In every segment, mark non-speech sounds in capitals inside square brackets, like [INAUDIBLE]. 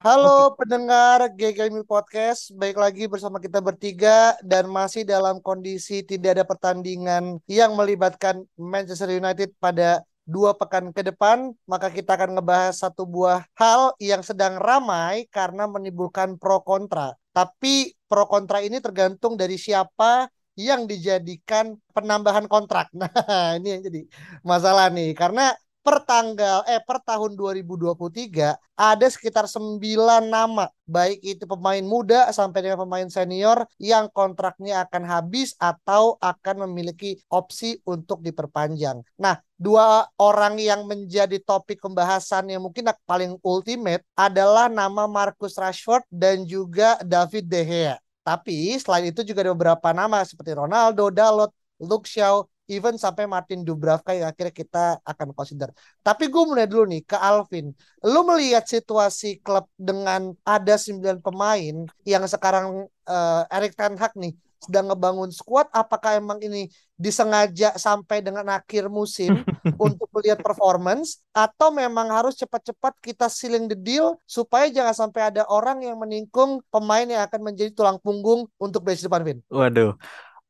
Halo pendengar GKMI Podcast, baik lagi bersama kita bertiga dan masih dalam kondisi tidak ada pertandingan yang melibatkan Manchester United pada dua pekan ke depan, maka kita akan ngebahas satu buah hal yang sedang ramai karena menimbulkan pro kontra. Tapi pro kontra ini tergantung dari siapa yang dijadikan penambahan kontrak. [LAUGHS] Nah, ini yang jadi masalah nih karena per tanggal eh per tahun 2023 ada sekitar 9 nama baik itu pemain muda sampai dengan pemain senior yang kontraknya akan habis atau akan memiliki opsi untuk diperpanjang. Nah, dua orang yang menjadi topik pembahasan yang mungkin paling ultimate adalah nama Marcus Rashford dan juga David De Gea. Tapi selain itu juga ada beberapa nama seperti Ronaldo, Dalot, Luke Shaw, even sampai Martin Dubravka yang akhirnya kita akan consider. Tapi gue mulai dulu nih ke Alvin. Lu melihat situasi klub dengan ada 9 pemain yang sekarang uh, Erik Ten Hag nih sedang ngebangun skuad apakah emang ini disengaja sampai dengan akhir musim [LAUGHS] untuk melihat performance atau memang harus cepat-cepat kita sealing the deal supaya jangan sampai ada orang yang menikung pemain yang akan menjadi tulang punggung untuk base depan Vin. Waduh.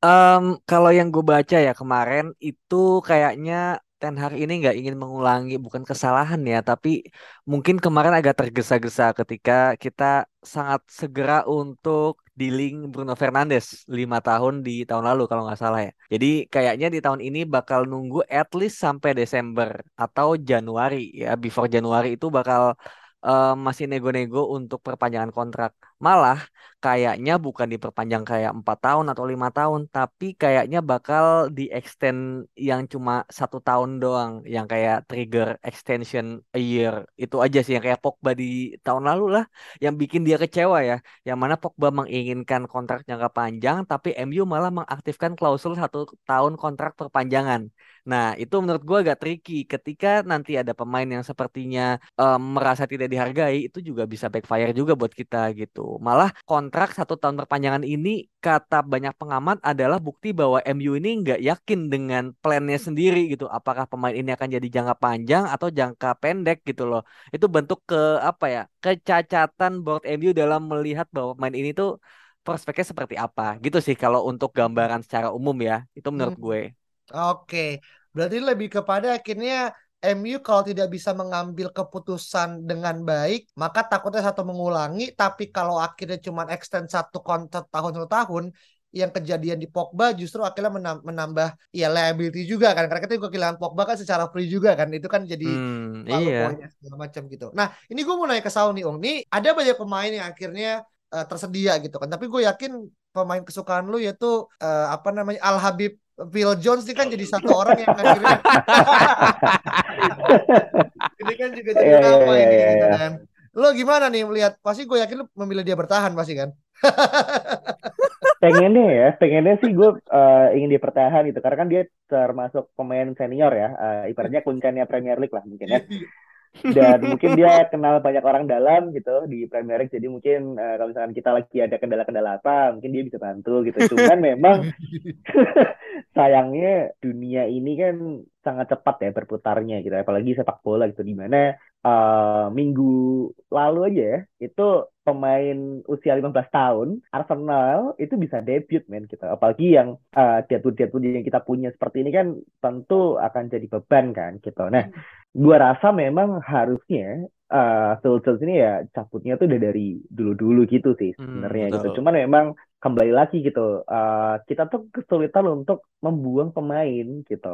Um, kalau yang gue baca ya kemarin itu kayaknya Ten Hag ini nggak ingin mengulangi bukan kesalahan ya, tapi mungkin kemarin agak tergesa-gesa ketika kita sangat segera untuk dealing Bruno Fernandes lima tahun di tahun lalu kalau nggak salah ya. Jadi kayaknya di tahun ini bakal nunggu at least sampai Desember atau Januari ya. Before Januari itu bakal uh, masih nego-nego untuk perpanjangan kontrak. Malah kayaknya bukan diperpanjang kayak empat tahun atau lima tahun, tapi kayaknya bakal di extend yang cuma satu tahun doang, yang kayak trigger extension a year itu aja sih yang kayak Pogba di tahun lalu lah, yang bikin dia kecewa ya. Yang mana Pogba menginginkan kontrak jangka panjang, tapi MU malah mengaktifkan klausul satu tahun kontrak perpanjangan. Nah, itu menurut gue agak tricky ketika nanti ada pemain yang sepertinya um, merasa tidak dihargai, itu juga bisa backfire juga buat kita gitu. Malah kontrak satu tahun perpanjangan ini kata banyak pengamat adalah bukti bahwa MU ini nggak yakin dengan plannya sendiri gitu. Apakah pemain ini akan jadi jangka panjang atau jangka pendek gitu loh. Itu bentuk ke apa ya kecacatan board MU dalam melihat bahwa pemain ini tuh prospeknya seperti apa gitu sih kalau untuk gambaran secara umum ya. Itu menurut Hmm. gue. Oke, berarti lebih kepada akhirnya MU kalau tidak bisa mengambil keputusan dengan baik, maka takutnya satu mengulangi. Tapi kalau akhirnya cuma extend satu kontrak tahun satu tahun, yang kejadian di Pogba justru akhirnya menam- menambah ya liability juga kan. Karena kita juga kehilangan Pogba kan secara free juga kan. Itu kan jadi Hmm, iya. segala macam gitu. Nah, ini gue mau nanya ke Saul nih, Ong. Nih ada banyak pemain yang akhirnya eh, tersedia gitu kan. Tapi gue yakin pemain kesukaan lu yaitu eh, apa namanya Al Habib Phil Jones ini kan jadi satu orang yang akhirnya [LAUGHS] ini kan juga jadi Iya, iya, nama iya, ini iya, gitu iya. kan. Lo gimana nih melihat? Pasti gue yakin lu memilih dia bertahan pasti kan. [LAUGHS] pengennya ya pengennya sih gue eh, ingin dia bertahan gitu karena kan dia termasuk pemain senior ya eh, ibaratnya kuncinya Premier League lah mungkin ya dan mungkin dia kenal banyak orang dalam gitu di Premier League jadi mungkin eh, kalau misalkan kita lagi ada kendala-kendala apa mungkin dia bisa bantu gitu. Cuman memang [LAUGHS] sayangnya dunia ini kan sangat cepat ya berputarnya gitu apalagi sepak bola gitu di mana eh, minggu lalu aja ya itu pemain usia 15 tahun Arsenal itu bisa debut men gitu. Apalagi yang eh, debut-debut yang kita punya seperti ini kan tentu akan jadi beban kan gitu. Nah gua rasa memang harusnya eh Phil Jones ini ya cabutnya tuh udah dari dulu-dulu gitu sih Hmm, sebenarnya gitu. Betul. cuman memang kembali lagi gitu eh, kita tuh kesulitan untuk membuang pemain gitu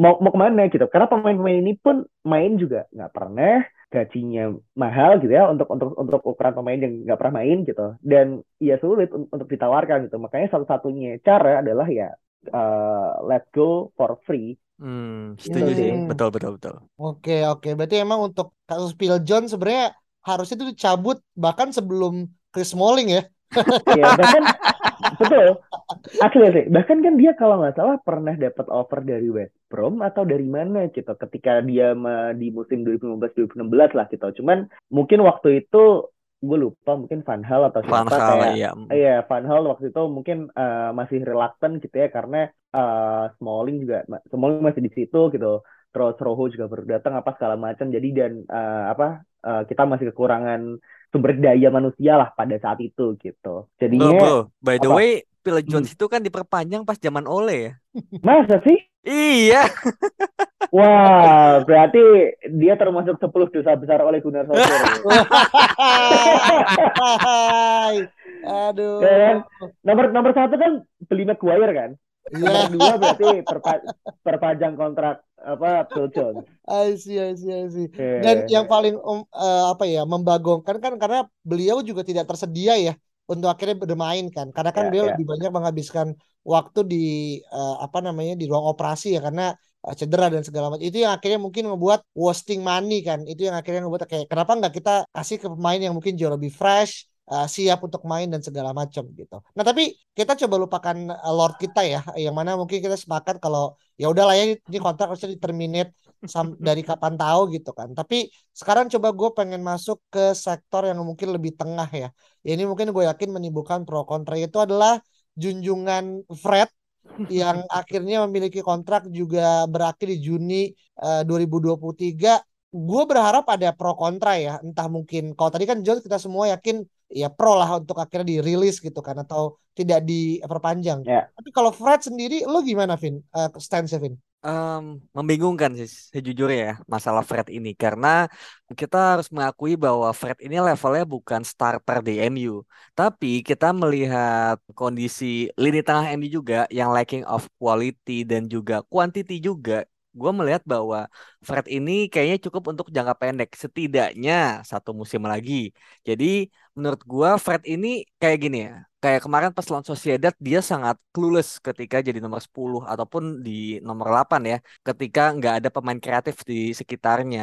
mau mau ke mana gitu karena pemain-pemain ini pun main juga nggak pernah gajinya mahal gitu ya untuk untuk untuk ukuran pemain yang nggak pernah main gitu dan ya sulit un- untuk ditawarkan gitu makanya satu-satunya cara adalah ya uh, let go for free Hmm, setuju Gitu sih. sih. Betul, betul, betul. Oke, oke. Berarti emang untuk kasus Phil Jones sebenarnya harusnya itu dicabut bahkan sebelum Chris Smalling ya. Ya bahkan betul asli sih bahkan kan dia kalau nggak salah pernah dapat offer dari West Brom atau dari mana gitu ketika dia di musim 2015-2016 lah gitu cuman mungkin waktu itu gue lupa mungkin Van Hal atau Van siapa Gaal kayak ya. Iya, Van Hal waktu itu mungkin eh, masih reluctant gitu ya karena eh, Smalling juga Smalling masih di situ gitu. Terus Rojo juga baru datang apa segala macam. Jadi dan eh, apa eh, kita masih kekurangan sumber daya manusia lah pada saat itu gitu. Bro, Jadinya bro, by the apa? way, Phil Hmm. Jones itu kan diperpanjang pas zaman Ole ya. Masa sih? Iya. [LAUGHS] Wah, berarti dia termasuk 10 dosa besar oleh Gunnar Solskjaer. [LAUGHS] Hai. Aduh. Ya kan? Nomor nomor satu kan beli Maguire kan. Iya. Nomor dua berarti perpa- perpanjang kontrak apa Phil Jones. I see, I see, I see. Iya. Dan yang paling um, eh, apa ya membagongkan kan karena beliau juga tidak tersedia ya untuk akhirnya bermain kan. Karena kan Ya, beliau ya. lebih banyak menghabiskan waktu di eh, apa namanya di ruang operasi ya karena eh, cedera dan segala macam. Itu yang akhirnya mungkin membuat wasting money kan. Itu yang akhirnya membuat kayak kenapa nggak kita kasih ke pemain yang mungkin jauh lebih fresh, eh, siap untuk main dan segala macam gitu. Nah, tapi kita coba lupakan eh, Lord kita ya, yang mana mungkin kita sepakat kalau ya udahlah ya ini kontrak harusnya di-terminate sam- [LAUGHS] dari kapan tahu gitu kan. Tapi sekarang coba gue pengen masuk ke sektor yang mungkin lebih tengah ya. Ya ini mungkin gue yakin menimbulkan pro kontra itu adalah junjungan Fred [LAUGHS] yang akhirnya memiliki kontrak juga berakhir di Juni eh, 2023. Gue berharap ada pro kontra ya. Entah mungkin kalau tadi kan John kita semua yakin ya pro lah untuk akhirnya dirilis gitu kan atau tidak diperpanjang. Ya. Tapi kalau Fred sendiri lo gimana Vin? Eh stance Vin? Em, membingungkan sih sejujurnya ya masalah Fred ini karena kita harus mengakui bahwa Fred ini levelnya bukan starter di MU tapi kita melihat kondisi lini tengah MU juga yang lacking of quality dan juga quantity juga gue melihat bahwa Fred ini kayaknya cukup untuk jangka pendek setidaknya satu musim lagi jadi menurut gue Fred ini kayak gini ya kayak kemarin pas lawan Sociedad dia sangat clueless ketika jadi nomor 10 ataupun di nomor 8 ya ketika nggak ada pemain kreatif di sekitarnya.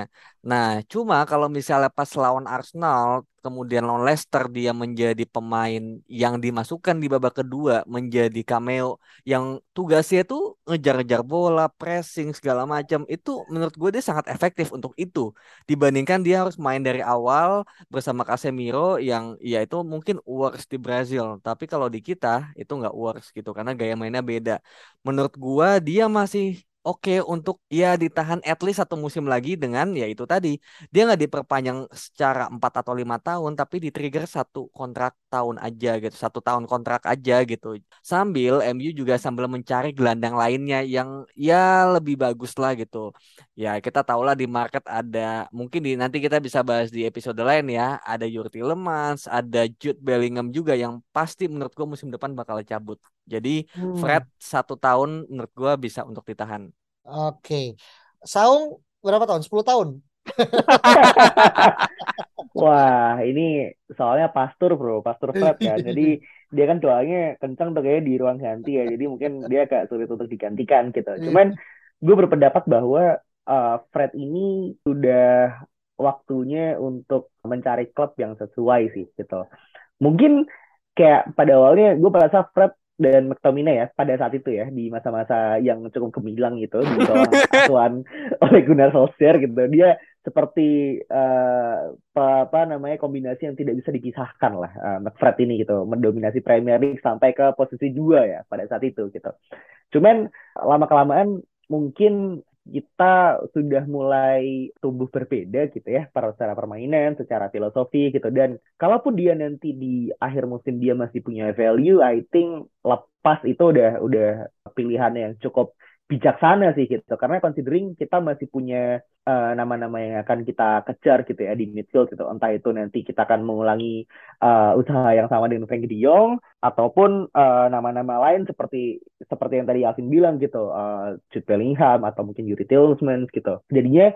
Nah, cuma kalau misalnya pas lawan Arsenal kemudian lawan Leicester dia menjadi pemain yang dimasukkan di babak kedua menjadi cameo yang tugasnya tuh ngejar-ngejar bola, pressing segala macam. Itu menurut gue dia sangat efektif untuk itu dibandingkan dia harus main dari awal bersama Casemiro yang ya itu mungkin worst di Brazil tapi kalau di kita itu nggak works gitu karena gaya mainnya beda. Menurut gua dia masih oke untuk ya ditahan at least satu musim lagi dengan ya itu tadi. Dia nggak diperpanjang secara 4 atau lima tahun tapi di trigger satu kontrak tahun aja gitu satu tahun kontrak aja gitu. Sambil MU juga sambil mencari gelandang lainnya yang ya lebih bagus lah gitu. Ya kita tahu lah di market ada mungkin di nanti kita bisa bahas di episode lain ya. Ada Yuri Tillemans ada Jude Bellingham juga yang pasti menurut gua musim depan bakal cabut jadi Hmm. Fred satu tahun menurut gua bisa untuk ditahan Oke. Saung berapa tahun? 10 tahun. [LAUGHS] Wah, ini soalnya pastur bro, pastur Fred kan. Jadi dia kan doanya kencang tuh kayaknya di ruang ganti ya. Jadi mungkin dia agak sulit untuk digantikan gitu. Cuman gue berpendapat bahwa uh, Fred ini sudah waktunya untuk mencari klub yang sesuai sih gitu. Mungkin kayak pada awalnya gue merasa Fred dan McTominay ya pada saat itu ya di masa-masa yang cukup gemilang gitu di bawah [LAUGHS] asuhan oleh Gunnar Solskjaer gitu. Dia seperti uh, apa, apa namanya kombinasi yang tidak bisa dipisahkan lah uh, McFred ini gitu mendominasi Premier League sampai ke posisi dua ya pada saat itu gitu. Cuman lama kelamaan mungkin kita sudah mulai tumbuh berbeda gitu ya para secara permainan, secara filosofi gitu. Dan kalaupun dia nanti di akhir musim dia masih punya value, I think lepas itu udah udah pilihan yang cukup bijaksana sih gitu. Karena considering kita masih punya uh, nama-nama yang akan kita kejar gitu ya di midfield gitu. Entah itu nanti kita akan mengulangi uh, usaha yang sama dengan Frankie De Jong ataupun nama-nama uh, lain seperti seperti yang tadi Alvin bilang gitu. Uh, Jude Bellingham atau mungkin Yuri Tillmans gitu. Jadinya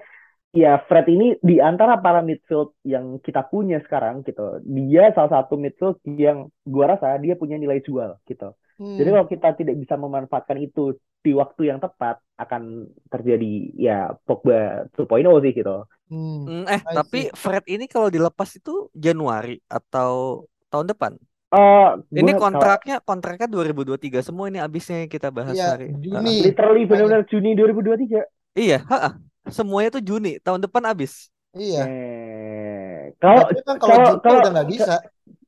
ya Fred ini di antara para midfield yang kita punya sekarang gitu, dia salah satu midfield yang gua rasa dia punya nilai jual gitu. Hmm. Jadi kalau kita tidak bisa memanfaatkan itu di waktu yang tepat akan terjadi ya Pogba 2.0 sih gitu. Hmm. Hmm, eh, I tapi see. Fred ini kalau dilepas itu Januari atau tahun depan? Eh, Ini gua kalau kontraknya kontraknya 2023 semua ini abisnya yang kita bahas Iya, hari. Juni. literally benar-benar Juni 2023. Iya, ha Semuanya tuh Juni, tahun depan abis. Iya. Eh, kalau kan kalau kalau Juni kalau udah nggak bisa.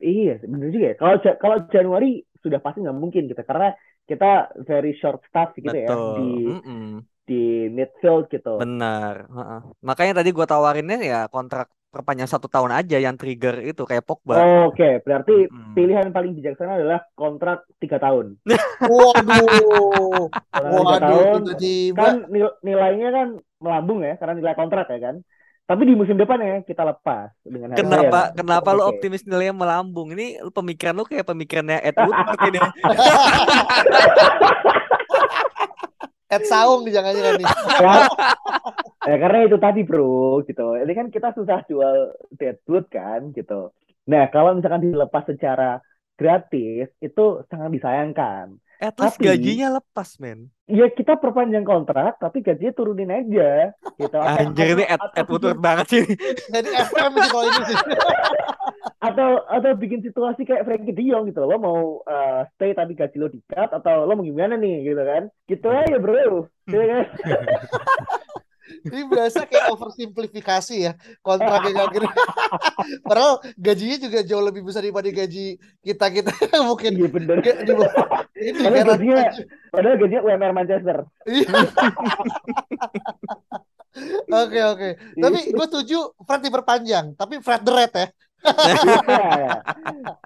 iya benar juga ya. Kalau kalau Januari sudah pasti nggak mungkin gitu karena kita very short staff gitu ya Betul. di Mm-mm. di midfield gitu. Benar. Ha-ha. Makanya tadi gua tawarinnya ya kontrak perpanjang satu tahun aja yang trigger itu kayak Pogba. Oke, berarti Mm-mm. pilihan paling bijaksana adalah kontrak tiga tahun. [LAUGHS] Waduh. Kontrak Waduh, tahun kan nil- nilainya kan melambung ya karena nilai kontrak ya kan. Tapi di musim depan ya kita lepas dengan harga Kenapa yang kenapa cukup lu optimis nilainya melambung? Ini lu pemikiran lu kayak pemikirannya Ed Woodward [LAUGHS] ini. Ed Saung jangan-jangan nih. Ya, ya karena itu tadi bro gitu. Ini kan kita susah jual Deadwood kan gitu. Nah kalau misalkan dilepas secara gratis itu sangat disayangkan. At least Tapi- gajinya lepas, men. Ya kita perpanjang kontrak tapi gajinya turunin aja gitu. Anjir ini Ed Woodward banget sih. Jadi FM sih kalau ini sih. [LAUGHS] atau atau bikin situasi kayak Frankie De Jong gitu. Lo mau uh, stay tapi gaji lo di-cut atau lo mau gimana nih gitu kan. Gitu aja bro. Gitu [LAUGHS] kan? [LAUGHS] Ini berasa kayak oversimplifikasi ya kontraknya nggak kira. [LAUGHS] Padahal gajinya juga jauh lebih besar daripada gaji kita kita [LAUGHS] mungkin. Iya bener. Kayak di bawah- Ini Padahal kan gajinya, padahal gajinya UMR Manchester. Iya. [LAUGHS] Oke oke. Tapi gue setuju Fred diperpanjang, tapi Fred the Red ya.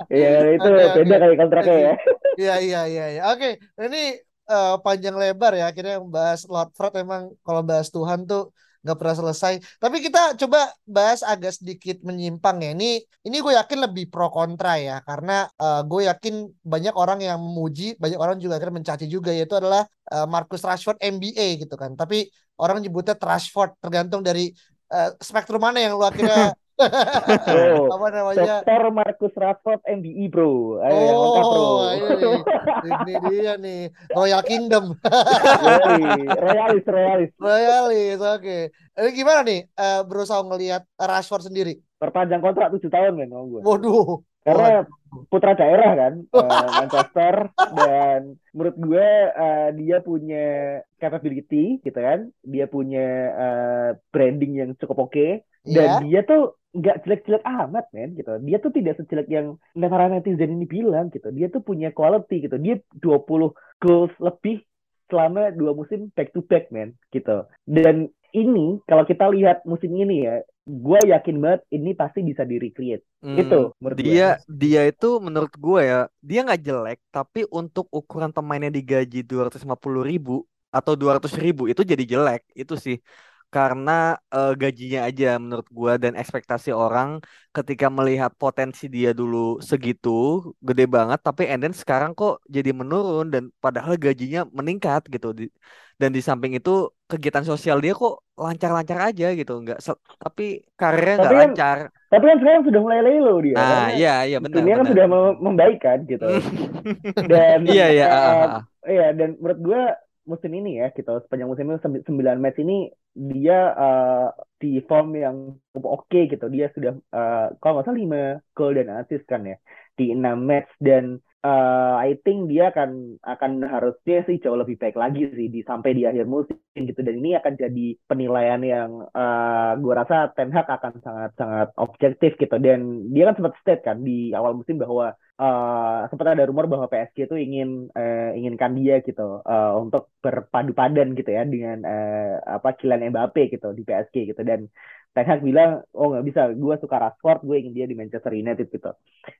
Iya, itu Oke, oke. beda kali kontraknya ya. Iya iya iya iya. Oke, ini eh, panjang lebar ya akhirnya bahas Lord Fred emang kalau bahas Tuhan tuh nggak pernah selesai. Tapi kita coba bahas agak sedikit menyimpang ya. Ini ini gue yakin lebih pro kontra ya karena eh, gue yakin banyak orang yang memuji, banyak orang juga akhirnya mencaci juga yaitu adalah eh, Marcus Rashford MBA gitu kan. Tapi orang nyebutnya Trashford tergantung dari eh, spektrum mana yang lu akhirnya [LAUGHS] Bro, apa namanya Dr. Marcus Rashford MBE bro. Ayo yang lengkap bro. Oh, ini dia nih. Royal Kingdom. Royalis, royalis. Royalis, oke. Ini gimana nih eh, berusaha ngelihat Rashford sendiri? Perpanjang kontrak 7 tahun men sama gue. Waduh. Karena putra daerah kan [LAUGHS] eh, Manchester dan menurut gue eh, dia punya capability gitu kan. Dia punya eh, branding yang cukup oke dan Ya. dia tuh nggak jelek-jelek amat men gitu. Dia tuh tidak sejelek yang para netizen ini bilang gitu. Dia tuh punya quality gitu. Dia 20 goals lebih selama dua musim back to back men gitu. Dan ini kalau kita lihat musim ini ya, gue yakin banget ini pasti bisa di recreate. Hmm, Itu menurut gue. dia dia itu menurut gue ya dia nggak jelek tapi untuk ukuran pemainnya digaji 250 ribu atau 200 ribu itu jadi jelek itu sih karena eh, gajinya aja menurut gue dan ekspektasi orang ketika melihat potensi dia dulu segitu gede banget tapi and then sekarang kok jadi menurun dan padahal gajinya meningkat gitu Di- dan di samping itu kegiatan sosial dia kok lancar-lancar aja gitu nggak se- tapi karirnya nggak Tapi kan lancar Tapi kan sekarang sudah mulai lelo dia. Nah, karena iya iya benar dunia kan benar. sudah mem- membaik kan gitu. [LAUGHS] Dan Iya iya. eh, ah, ah, ah. Iya, dan menurut gue musim ini ya, gitu, sepanjang musim ini sembi- sembilan match ini dia eh, di form yang oke gitu. Dia sudah eh, kalau nggak salah 5 gol dan assist kan ya di enam match dan eh, I think dia akan akan harusnya sih jauh lebih baik lagi sih di sampai di akhir musim gitu. Dan ini akan jadi penilaian yang eh gue rasa Ten Hag akan sangat sangat objektif gitu. Dan dia kan sempat state kan di awal musim bahwa eh sempat ada rumor bahwa PSG itu ingin eh, inginkan dia gitu eh, untuk berpadu padan gitu ya dengan eh, apa Kylian Mbappe gitu di PSG gitu dan Ten Hag bilang oh nggak bisa gue suka Rashford gue ingin dia di Manchester United gitu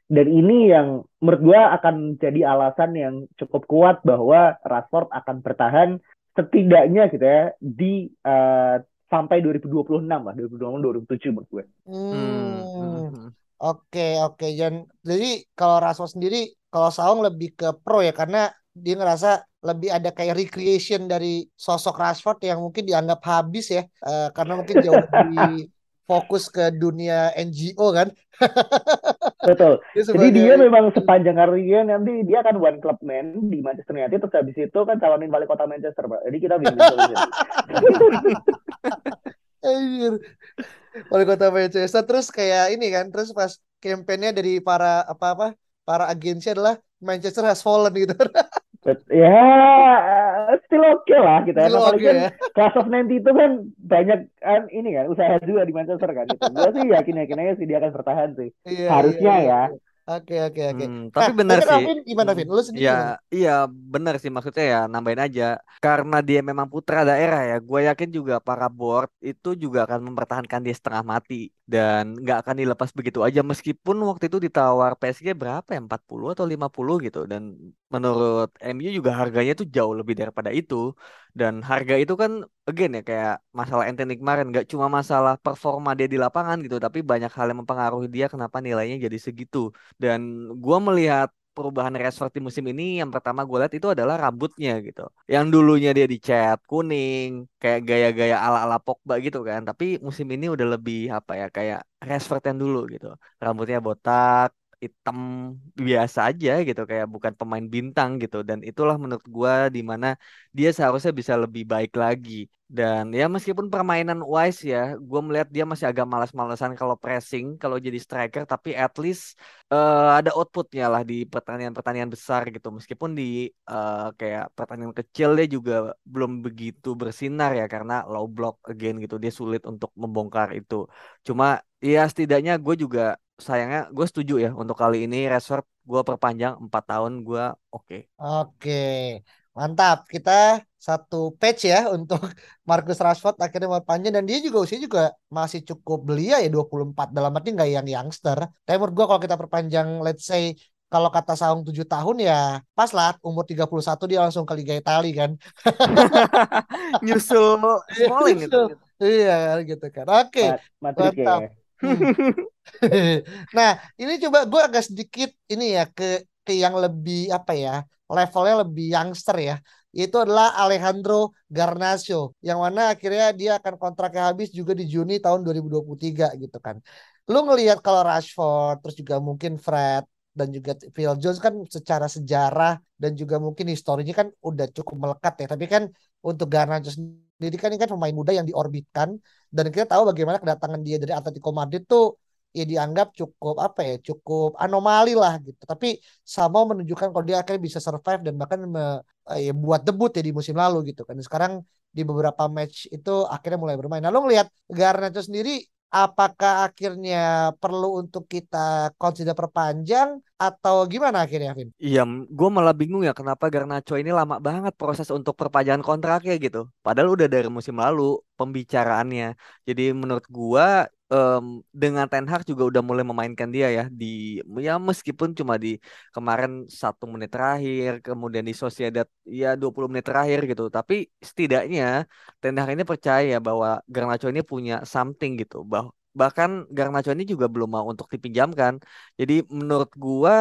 dan ini yang menurut gue akan jadi alasan yang cukup kuat bahwa Rashford akan bertahan setidaknya gitu ya di eh, sampai 2026 lah 2026 2027 menurut gue Hmm, hmm. Oke, oke. Jan. Jadi kalau Rashford sendiri, kalau Saung lebih ke pro ya karena dia ngerasa lebih ada kayak recreation dari sosok Rashford yang mungkin dianggap habis ya uh, karena mungkin [LAUGHS] jauh lebih fokus ke dunia NGO kan. [LAUGHS] Betul. dia sebagai... Jadi dia memang sepanjang karirnya nanti dia akan one club man di Manchester United terus habis itu kan calonin balik kota Manchester, Pak. Jadi kita bingung. [LAUGHS] Anjir. Wali kota Manchester terus kayak ini kan terus pas kampanyenya dari para apa-apa para agensi adalah Manchester has fallen gitu. Ya still oke okay lah gitu ya. Still okay, kan ya. Class of 90 itu kan banyak kan ini kan usaha juga di Manchester kan gitu. Gue sih yakin yakin aja sih dia akan bertahan sih. Iya, Harusnya iya, iya. ya. Oke oke oke. Hmm, tapi nah, benar sih. Vin, gimana Vin? Lu sendiri ya, gimana? Iya benar sih maksudnya ya nambahin aja. Karena dia memang putra daerah ya. Gue yakin juga para board itu juga akan mempertahankan dia setengah mati dan nggak akan dilepas begitu aja meskipun waktu itu ditawar PSG berapa ya 40 atau 50 gitu dan menurut MU juga harganya tuh jauh lebih daripada itu dan harga itu kan again ya kayak masalah Anthony kemarin nggak cuma masalah performa dia di lapangan gitu tapi banyak hal yang mempengaruhi dia kenapa nilainya jadi segitu dan gua melihat perubahan Rashford di musim ini yang pertama gue lihat itu adalah rambutnya gitu. Yang dulunya dia dicat kuning, kayak gaya-gaya ala-ala Pogba gitu kan. Tapi musim ini udah lebih apa ya kayak Rashford yang dulu gitu. Rambutnya botak, hitam biasa aja gitu kayak bukan pemain bintang gitu. Dan itulah menurut gua di mana dia seharusnya bisa lebih baik lagi. Dan ya meskipun permainan wise ya gua melihat dia masih agak malas-malasan kalau pressing kalau jadi striker. Tapi at least uh, ada outputnya lah di pertandingan-pertandingan besar gitu. Meskipun di uh, kayak pertandingan kecil dia juga belum begitu bersinar ya karena low block again gitu. Dia sulit untuk membongkar itu. Cuma ya setidaknya gue juga sayangnya gue setuju ya untuk kali ini Rashford gue perpanjang 4 tahun gue oke. Okay. Oke. Mantap. Kita satu patch ya untuk [LAUGHS] Marcus Rashford akhirnya mau panjang dan dia juga usia juga masih cukup belia ya 24 dalam arti nggak yang youngster. Tapi menurut gue kalau kita perpanjang let's say kalau kata Saung 7 tahun ya pas lah umur 31 dia langsung ke Liga Italia kan. [LAUGHS] Nyusul Smalling gitu. Iya gitu kan. Oke. Okay. Mantap. Ya. [LAUGHS] nah, ini coba gue agak sedikit ini ya ke ke yang lebih apa ya levelnya lebih youngster ya itu adalah Alejandro Garnacho yang mana akhirnya dia akan kontraknya habis juga di Juni tahun 2023 gitu kan. Lu ngelihat kalau Rashford terus juga mungkin Fred dan juga Phil Jones kan secara sejarah dan juga mungkin historinya kan udah cukup melekat ya. Tapi kan untuk Garnacho kan ini kan pemain muda yang diorbitkan dan kita tahu bagaimana kedatangan dia dari Atletico Madrid tuh ya dianggap cukup apa ya cukup anomali lah gitu tapi sama menunjukkan kalau dia akhirnya bisa survive dan bahkan me, eh, ya, buat debut ya di musim lalu gitu kan sekarang di beberapa match itu akhirnya mulai bermain. Nah, lo ngelihat Garnacho sendiri apakah akhirnya perlu untuk kita consider perpanjang atau gimana akhirnya, Vin? Iya, gue malah bingung ya kenapa Garnacho ini lama banget proses untuk perpanjangan kontraknya gitu. Padahal udah dari musim lalu pembicaraannya. Jadi menurut gue um, dengan Ten Hag juga udah mulai memainkan dia ya di ya meskipun cuma di kemarin satu menit terakhir kemudian di Sociedad ya 20 menit terakhir gitu. Tapi setidaknya Ten Hag ini percaya bahwa Garnacho ini punya something gitu. Bah bahkan Garnacho ini juga belum mau untuk dipinjamkan. Jadi menurut gua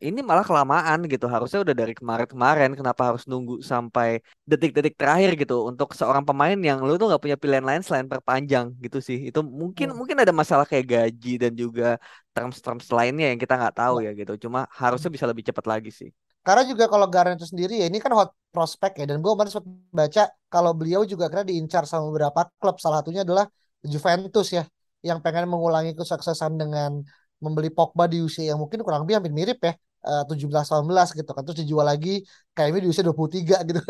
ini malah kelamaan gitu. Harusnya udah dari kemarin-kemarin. Kenapa harus nunggu sampai detik-detik terakhir gitu untuk seorang pemain yang lu tuh nggak punya pilihan lain selain perpanjang gitu sih. Itu mungkin hmm. mungkin ada masalah kayak gaji dan juga terms-terms lainnya yang kita nggak tahu ya gitu. Cuma harusnya bisa lebih cepat lagi sih. Karena juga kalau Garen itu sendiri ya ini kan hot prospect ya dan gue kemarin sempat baca kalau beliau juga karena diincar sama beberapa klub salah satunya adalah Juventus ya yang pengen mengulangi kesuksesan dengan membeli Pogba di usia yang mungkin kurang lebih hampir mirip ya eh, tujuh belas tahun belas gitu kan. Terus dijual lagi kayaknya di usia 23 gitu.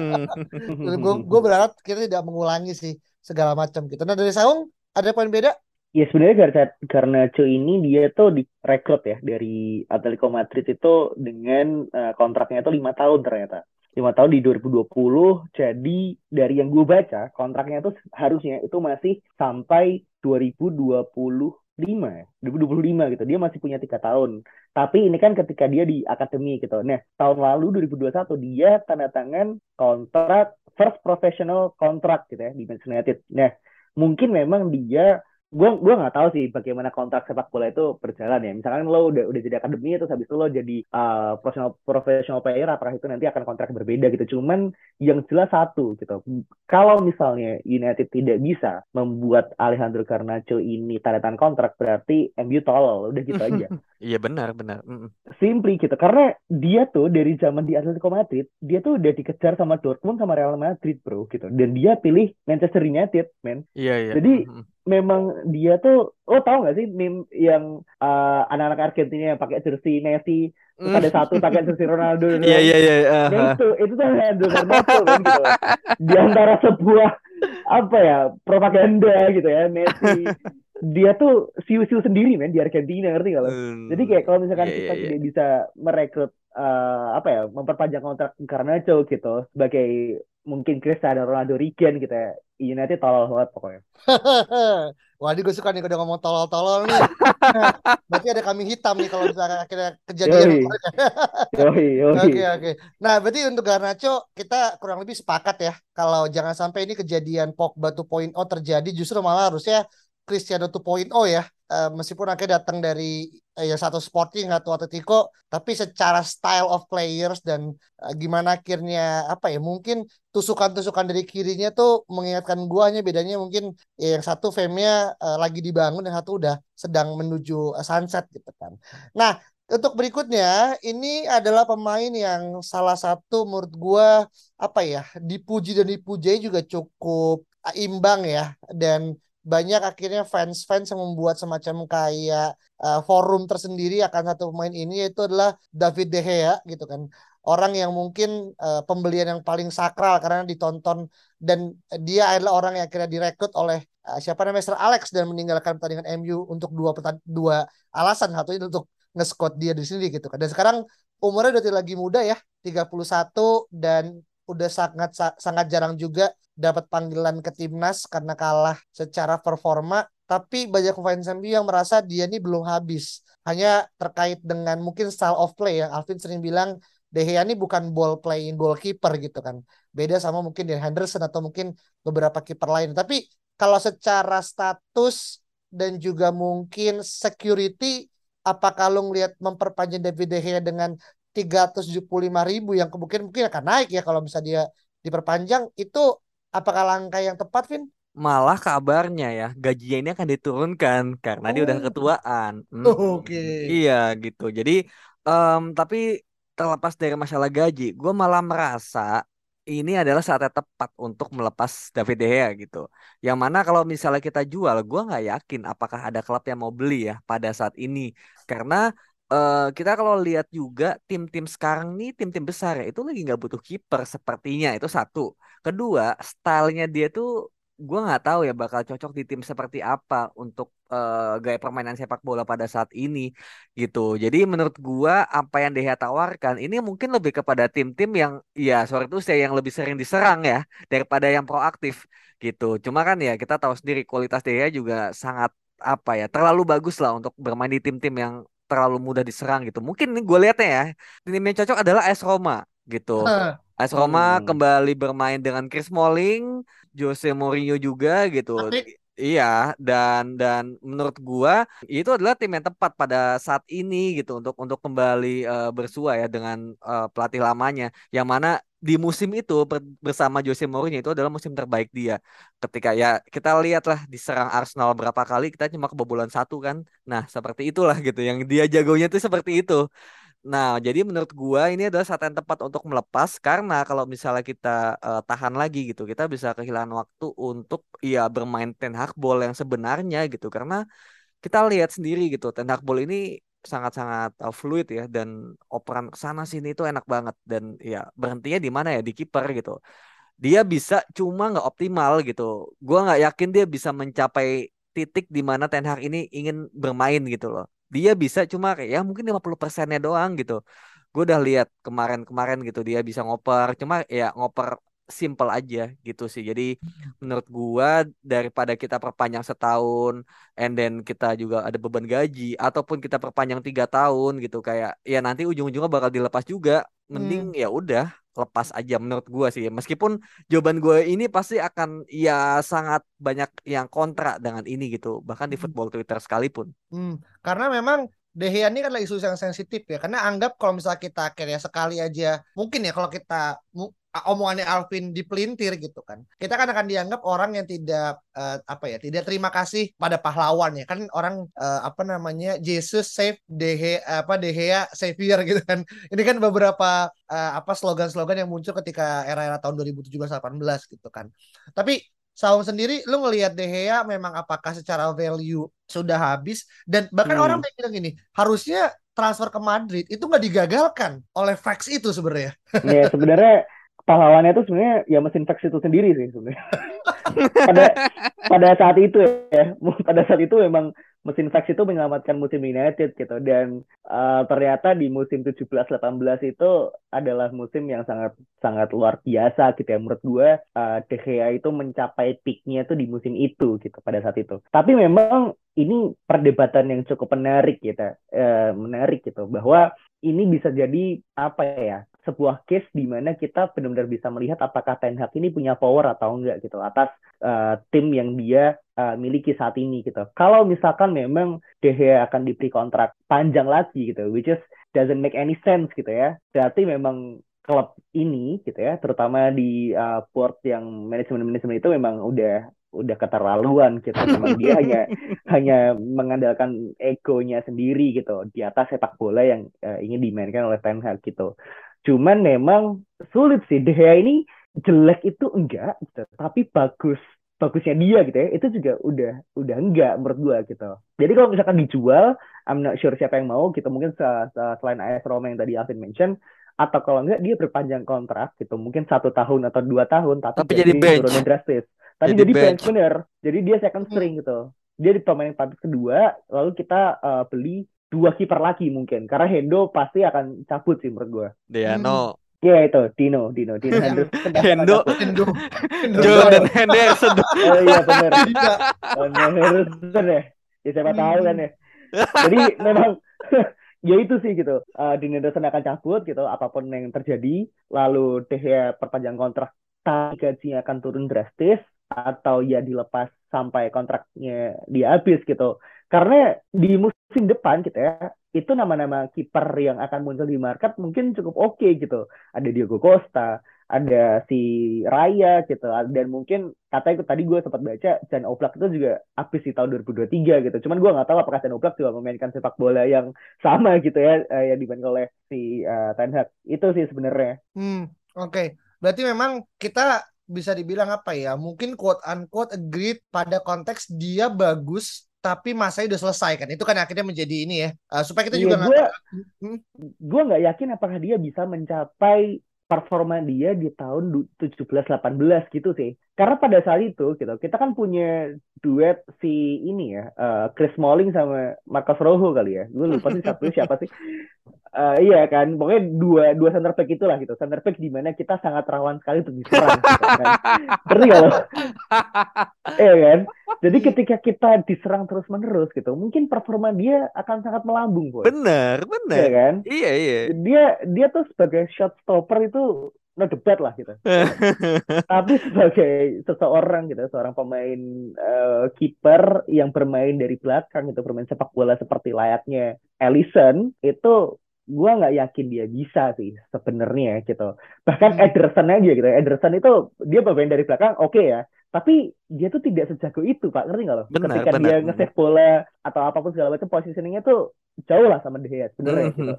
[LAUGHS] Gue gua berharap kita tidak mengulangi sih segala macam gitu. Nah dari Saung ada poin beda? Ya sebenarnya karena karena Cho ini dia tuh direkrut ya dari Atletico Madrid itu dengan uh, kontraknya itu lima tahun ternyata. Lima tahun di 2020 jadi dari yang gue baca kontraknya itu harusnya itu masih sampai 2020. 25 ya, gitu. Dia masih punya tiga tahun. Tapi ini kan ketika dia di akademi gitu. Nah, tahun lalu 2021 dia tanda tangan kontrak first professional contract gitu ya di Manchester United. Nah, mungkin memang dia gue gue nggak tahu sih bagaimana kontrak sepak bola itu berjalan ya misalkan lo udah udah jadi akademi terus habis itu lo jadi uh, profesional profesional player apakah itu nanti akan kontrak berbeda gitu cuman yang jelas satu gitu kalau misalnya United tidak bisa membuat Alejandro Garnacho ini tanda tangan kontrak berarti MU tolol udah gitu aja [LAUGHS] Iya benar benar. Mm. simply gitu karena dia tuh dari zaman di Atletico Madrid dia tuh udah dikejar sama Dortmund sama Real Madrid bro gitu dan dia pilih Manchester United men Iya iya. Jadi- Mm. Memang dia tuh lo tau gak sih meme yang uh, anak-anak Argentina yang pakai jersey Messi terus ada satu pakai jersey Ronaldo Mm. [LAUGHS] Iya iya iya. Nah aha. itu itu tuh Alejandro Garnacho kan gitu di antara sebuah apa ya propaganda gitu ya Messi dia tuh siu-siu sendiri men di Argentina ngerti gak lo? Hmm. Jadi kayak kalau misalkan Iya, kita iya, iya. tidak bisa merekrut eh, apa ya memperpanjang kontrak Garnacho gitu sebagai mungkin Cristiano Ronaldo Regen gitu ya United tolol banget pokoknya. Wah, ini gue suka nih udah ngomong tolol-tolol nih. [LAUGHS] Berarti ada kambing hitam nih kalau misalnya akhirnya kejadian. [LAUGHS] Yoi yoi. Oke, oke. Nah, berarti untuk Garnacho kita kurang lebih sepakat ya. Kalau jangan sampai ini kejadian Pogba 2.0 terjadi, justru malah harusnya Cristiano 2.0 ya. Eh, meskipun akhirnya datang dari eh, yang satu Sporting atau Atletico, tapi secara style of players dan eh, gimana akhirnya apa ya? Mungkin tusukan-tusukan dari kirinya tuh mengingatkan gua hanya bedanya mungkin ya yang satu fame-nya eh, lagi dibangun dan satu udah sedang menuju eh, sunset gitu kan. Nah, untuk berikutnya, ini adalah pemain yang salah satu menurut gua apa ya, dipuji dan dipujai juga cukup imbang ya dan banyak akhirnya fans-fans yang membuat semacam kayak eh, forum tersendiri akan satu pemain ini yaitu adalah David De Gea gitu kan. Orang yang mungkin eh, pembelian yang paling sakral karena ditonton dan dia adalah orang yang akhirnya direkrut oleh eh, siapa namanya Sir Alex dan meninggalkan pertandingan MU untuk dua dua alasan satunya untuk nge-scout dia di sini gitu kan. Dan sekarang umurnya udah tidak lagi muda ya, 31 dan udah sangat sa- sangat jarang juga dapat panggilan ke timnas karena kalah secara performa. Tapi banyak fans MU yang merasa dia ini belum habis. Hanya terkait dengan mungkin style of play yang Alvin sering bilang De Gea ini bukan ball playing goalkeeper gitu kan. Beda sama mungkin Dean Henderson atau mungkin beberapa kiper lain. Tapi kalau secara status dan juga mungkin security apakah lo ngelihat memperpanjang David De Gea dengan 375 ribu yang kemungkinan mungkin akan naik ya kalau bisa dia diperpanjang itu apakah langkah yang tepat Vin? Malah kabarnya ya gajinya ini akan diturunkan karena dia udah Oh. ketuaan. Hmm. Oke. Iya gitu. Jadi em, tapi terlepas dari masalah gaji, gue malah merasa ini adalah saatnya tepat untuk melepas David De Gea gitu. Yang mana kalau misalnya kita jual, gue nggak yakin apakah ada klub yang mau beli ya pada saat ini. Karena eh, kita kalau lihat juga tim-tim sekarang nih tim-tim besar ya itu lagi nggak butuh kiper sepertinya itu satu. Kedua, stylenya dia tuh gue nggak tahu ya bakal cocok di tim seperti apa untuk eh, gaya permainan sepak bola pada saat ini gitu. Jadi menurut gua apa yang Deha tawarkan ini mungkin lebih kepada tim-tim yang ya sorry itu saya yang lebih sering diserang ya daripada yang proaktif gitu. Cuma kan ya kita tahu sendiri kualitas Deha juga sangat apa ya terlalu bagus lah untuk bermain di tim-tim yang terlalu mudah diserang gitu. Mungkin gue lihatnya ya tim yang cocok adalah AS Roma gitu. AS Roma Hmm. kembali bermain dengan Chris Smalling, Jose Mourinho juga gitu. Asik. Iya, dan dan menurut gua itu adalah tim yang tepat pada saat ini gitu untuk untuk kembali eh, bersua ya dengan eh, pelatih lamanya. Yang mana di musim itu ber- bersama Jose Mourinho itu adalah musim terbaik dia. Ketika ya kita lihatlah diserang Arsenal berapa kali kita cuma kebobolan satu kan. Nah, seperti itulah gitu. Yang dia jagonya itu seperti itu. Nah, jadi menurut gua ini adalah saat yang tepat untuk melepas karena kalau misalnya kita eh, tahan lagi gitu, kita bisa kehilangan waktu untuk ya bermain Ten Hag ball yang sebenarnya gitu. Karena kita lihat sendiri gitu, Ten Hag ball ini sangat-sangat eh, fluid ya dan operan sana sini itu enak banget dan ya berhentinya di mana ya di kiper gitu. Dia bisa cuma nggak optimal gitu. Gua nggak yakin dia bisa mencapai titik di mana Ten Hag ini ingin bermain gitu loh. Dia bisa cuma ya mungkin 50 persennya doang gitu. Gue udah lihat kemarin-kemarin gitu dia bisa ngoper, cuma ya ngoper simple aja gitu sih. Jadi menurut gua daripada kita perpanjang setahun, and then kita juga ada beban gaji, ataupun kita perpanjang tiga tahun gitu kayak ya nanti ujung-ujungnya bakal dilepas juga. mending ya udah lepas aja menurut gua sih. Meskipun jawaban gue ini pasti akan ya sangat banyak yang kontra dengan ini gitu, bahkan di Hmm. football Twitter sekalipun. Hmm, karena memang De Gea ini kan isu yang sensitif ya. Karena anggap kalau misalnya kita akhirnya sekali aja, mungkin ya kalau kita omongannya Alvin dipelintir gitu kan. Kita kan akan dianggap orang yang tidak eh, apa ya, tidak terima kasih pada pahlawan ya. Kan orang eh, apa namanya Jesus save De Gea apa De Gea savior [LAUGHS] gitu kan. Ini kan beberapa eh, apa slogan-slogan yang muncul ketika era-era tahun 2017-18 gitu kan. Tapi Saung sendiri, lu ngelihat De Gea memang apakah secara value sudah habis dan bahkan Hmm. orang bilang gini, harusnya transfer ke Madrid itu nggak digagalkan oleh fax itu sebenarnya. Ya sebenarnya pahlawannya itu sebenarnya ya mesin fax itu sendiri sih sebenarnya. [LAUGHS] pada pada saat itu ya, [LAUGHS] pada saat itu memang mesin fax itu menyelamatkan musim United gitu dan eh, ternyata di musim 17-18 itu adalah musim yang sangat sangat luar biasa gitu ya menurut gue eh, De Gea itu mencapai peaknya itu di musim itu gitu pada saat itu. Tapi memang ini perdebatan yang cukup menarik gitu, eh, menarik gitu bahwa ini bisa jadi apa ya sebuah case di mana kita benar-benar bisa melihat apakah Ten Hag ini punya power atau enggak gitu atas uh, tim yang dia uh, miliki saat ini gitu. Kalau misalkan memang De Gea akan diberi kontrak panjang lagi gitu, which is doesn't make any sense gitu ya. Berarti memang klub ini gitu ya, terutama di uh, board yang manajemen-manajemen itu memang udah udah keterlaluan gitu. Memang dia hanya [LAUGHS] hanya mengandalkan egonya sendiri gitu di atas sepak bola yang uh, ingin dimainkan oleh Ten Hag gitu. Cuman memang sulit sih De Gea ini jelek itu enggak gitu, tapi bagus bagusnya dia gitu ya itu juga udah udah enggak menurut gua gitu. Jadi kalau misalkan dijual, I'm not sure siapa yang mau gitu mungkin se- se- selain AS Roma yang tadi Alvin mention atau kalau enggak dia berpanjang kontrak gitu mungkin satu tahun atau dua tahun tapi, Tapi jadi bench. turunnya drastis. Tapi Jadi jadi, bench. bench. bener. Jadi dia second string gitu. Dia di pemain papan kedua lalu kita uh, beli dua kiper lagi mungkin karena Hendo pasti akan cabut sih menurut gua. Deano, Iya itu Dino, Dino, Dino Iya. Pasti akan Hendo. cabut. Endo, Endo. Jordan Henderson. Oh iya benar. Iya. Henderson ya. Ya siapa tahu kan ya. Jadi memang [LAUGHS] ya itu sih gitu. Uh, Dean Henderson akan cabut gitu apa pun yang terjadi. Lalu De Gea perpanjang kontrak tapi gajinya akan turun drastis atau ya dilepas sampai kontraknya dia habis gitu. Karena di musim depan gitu ya, itu nama-nama kiper yang akan muncul di market mungkin cukup oke gitu. Ada Diego Costa, ada si Raya gitu, dan mungkin katanya tadi gue sempat baca Jan Oblak itu juga habis di tahun 2023 gitu. Cuman gue nggak tahu apakah Jan Oblak juga memainkan sepak bola yang sama gitu ya, eh, yang dimainkan oleh si eh, Ten Hag. Itu sih sebenarnya. Hmm, oke. Berarti memang kita bisa dibilang apa ya? Mungkin quote unquote agreed pada konteks dia bagus tapi masanya udah selesai kan. Itu kan akhirnya menjadi ini ya. Eh, supaya kita Iya, juga nggak gue Hmm, gue nggak yakin apakah dia bisa mencapai performa dia di tahun du- 17-18 gitu sih. Karena pada saat itu gitu, kita kan punya duet si ini ya, eh, Chris Smalling sama Marcus Rojo kali ya. Gue lupa sih satu siapa sih. Eh, iya kan, pokoknya dua dua center back itulah gitu. Center back di mana kita sangat rawan sekali untuk diserang gitu kan. Ngerti? [LAUGHS] Iya kan? Jadi ketika kita diserang terus-menerus gitu, mungkin performa dia akan sangat melambung, boy. Bener, Iya bener. kan? Iya, iya. dia dia tuh sebagai shot stopper itu no debat lah gitu. [LAUGHS] Tapi sebagai seseorang gitu, seorang pemain eh, kiper yang bermain dari belakang itu bermain sepak bola seperti layaknya Ellison itu gua nggak yakin dia bisa sih sebenarnya gitu. Bahkan Hmm. Ederson aja gitu. Ederson itu dia bermain dari belakang oke ya. Tapi dia tuh tidak sejago itu, Pak. Ngerti nggak lo? Benar, Ketika benar. dia nge-save bola atau apa pun segala macam positioningnya tuh jauh lah sama De Gea sebenarnya gitu.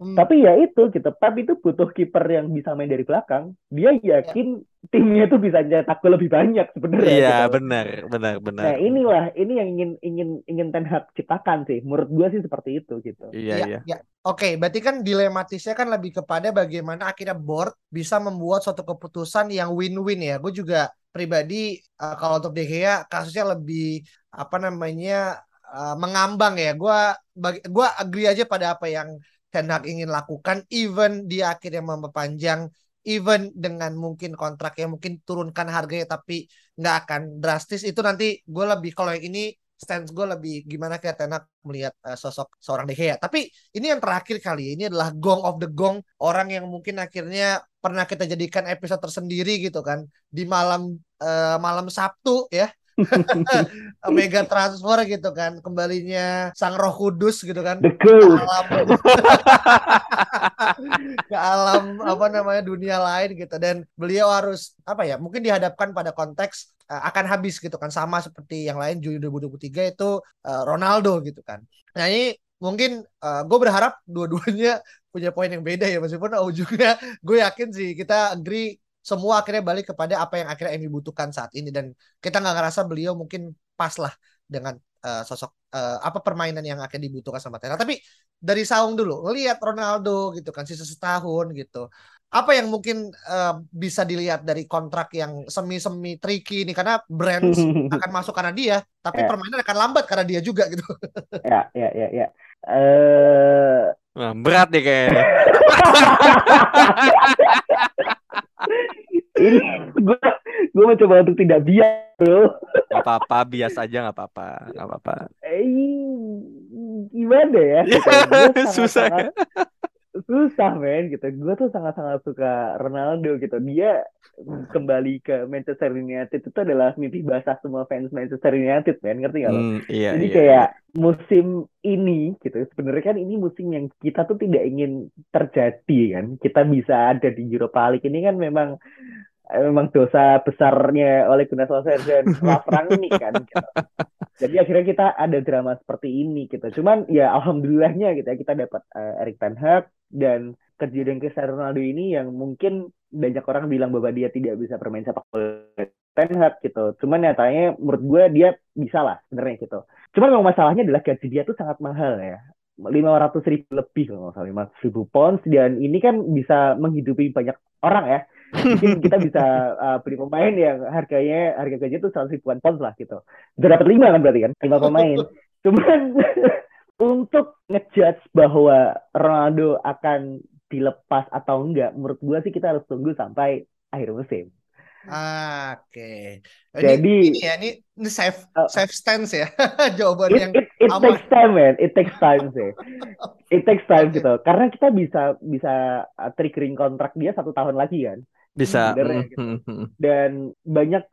Hmm. Tapi ya itu gitu, Pep itu butuh kiper yang bisa main dari belakang. Dia yakin timnya tuh bisa nyetak gol lebih banyak sebenarnya Iya, gitu. benar, benar, benar. Nah, inilah ini yang ingin ingin ingin Ten Hag ciptakan sih. Menurut gua sih seperti itu gitu. Iya, Ya, iya. ya. Oke, berarti kan dilematisnya kan lebih kepada bagaimana akhirnya board bisa membuat suatu keputusan yang win-win ya. Gue juga pribadi eh, kalau untuk De Gea kasusnya lebih apa namanya eh, mengambang ya. Gua bagi gua agree aja pada apa yang Ten ingin lakukan even dia akhirnya memperpanjang even dengan mungkin kontraknya mungkin turunkan harganya tapi nggak akan drastis itu nanti gue lebih kalau yang ini stance gue lebih gimana kayak Tenak melihat uh, sosok seorang De Gea. Tapi ini yang terakhir kali ini adalah gong of the gong orang yang mungkin akhirnya pernah kita jadikan episode tersendiri gitu kan di malam uh, malam Sabtu ya [LAUGHS] mega transfer gitu kan kembalinya sang roh kudus gitu kan. The ke alam. [LAUGHS] Ke alam apa namanya dunia lain gitu. Dan beliau harus apa ya mungkin dihadapkan pada konteks uh, akan habis gitu kan. Sama seperti yang lain Juli 2023 itu uh, Ronaldo gitu kan. Nah ini mungkin uh, gue berharap dua-duanya punya poin yang beda ya. Meskipun ujungnya gue yakin sih kita agree semua akhirnya balik kepada apa yang akhirnya MU butuhkan saat ini dan kita nggak ngerasa beliau mungkin pas lah dengan uh, sosok uh, apa permainan yang akan dibutuhkan sama Tena. Tapi dari Saung dulu, ngelihat Ronaldo gitu kan sisa setahun gitu. Apa yang mungkin uh, bisa dilihat dari kontrak yang semi-semi tricky ini karena brand [LAUGHS] akan masuk karena dia, tapi yeah. permainan akan lambat karena dia juga gitu. [LAUGHS] ya, ya, ya, ya. Uh... Nah, berat nih kayaknya. [LAUGHS] ini gue gue mencoba untuk tidak bias bro. Gak apa-apa bias aja gak apa-apa Gak apa-apa. Eh, gimana ya? [LAUGHS] Susah ya? Susah men gitu. Gue tuh sangat-sangat suka Ronaldo gitu. Dia kembali ke Manchester United itu adalah mimpi basah semua fans Manchester United men. Ngerti gak lo? Hmm, iya, jadi iya, kayak iya. musim ini gitu. Sebenarnya kan ini musim yang kita tuh tidak ingin terjadi kan. Kita bisa ada di Europa League. Ini kan memang memang dosa besarnya oleh Gunnar Solskjaer dan [LAUGHS] Ralf Rangnick kan gitu. Jadi akhirnya kita ada drama seperti ini gitu. Cuman ya alhamdulillahnya gitu ya kita dapat uh, Erik Ten Hag dan kejadian Cristiano Ronaldo ini yang mungkin banyak orang bilang bahwa dia tidak bisa bermain sepak bola Ten Hag gitu. Cuman nyatanya menurut gue dia bisa lah sebenarnya gitu. Cuman memang masalahnya adalah gaji dia tuh sangat mahal ya. 500 ribu lebih kalau nggak salah 500 ribu pounds dan ini kan bisa menghidupi banyak orang ya mungkin kita bisa uh, beli pemain yang harganya harga gaji itu seratus ribuan pounds lah gitu udah dapat lima kan berarti kan lima pemain [LAUGHS] cuman [LAUGHS] untuk ngejudge bahwa Ronaldo akan dilepas atau enggak menurut gue sih kita harus tunggu sampai akhir musim Ah, Oke. Okay. Jadi ini ya, ini, ini safe uh, safe stance ya [LAUGHS] jawaban it, yang it, it aman. takes time man, it takes time sih. it takes time okay. gitu. Karena kita bisa bisa uh, triggering kontrak dia satu tahun lagi kan. Bisa. Sebenarnya, gitu. Dan banyak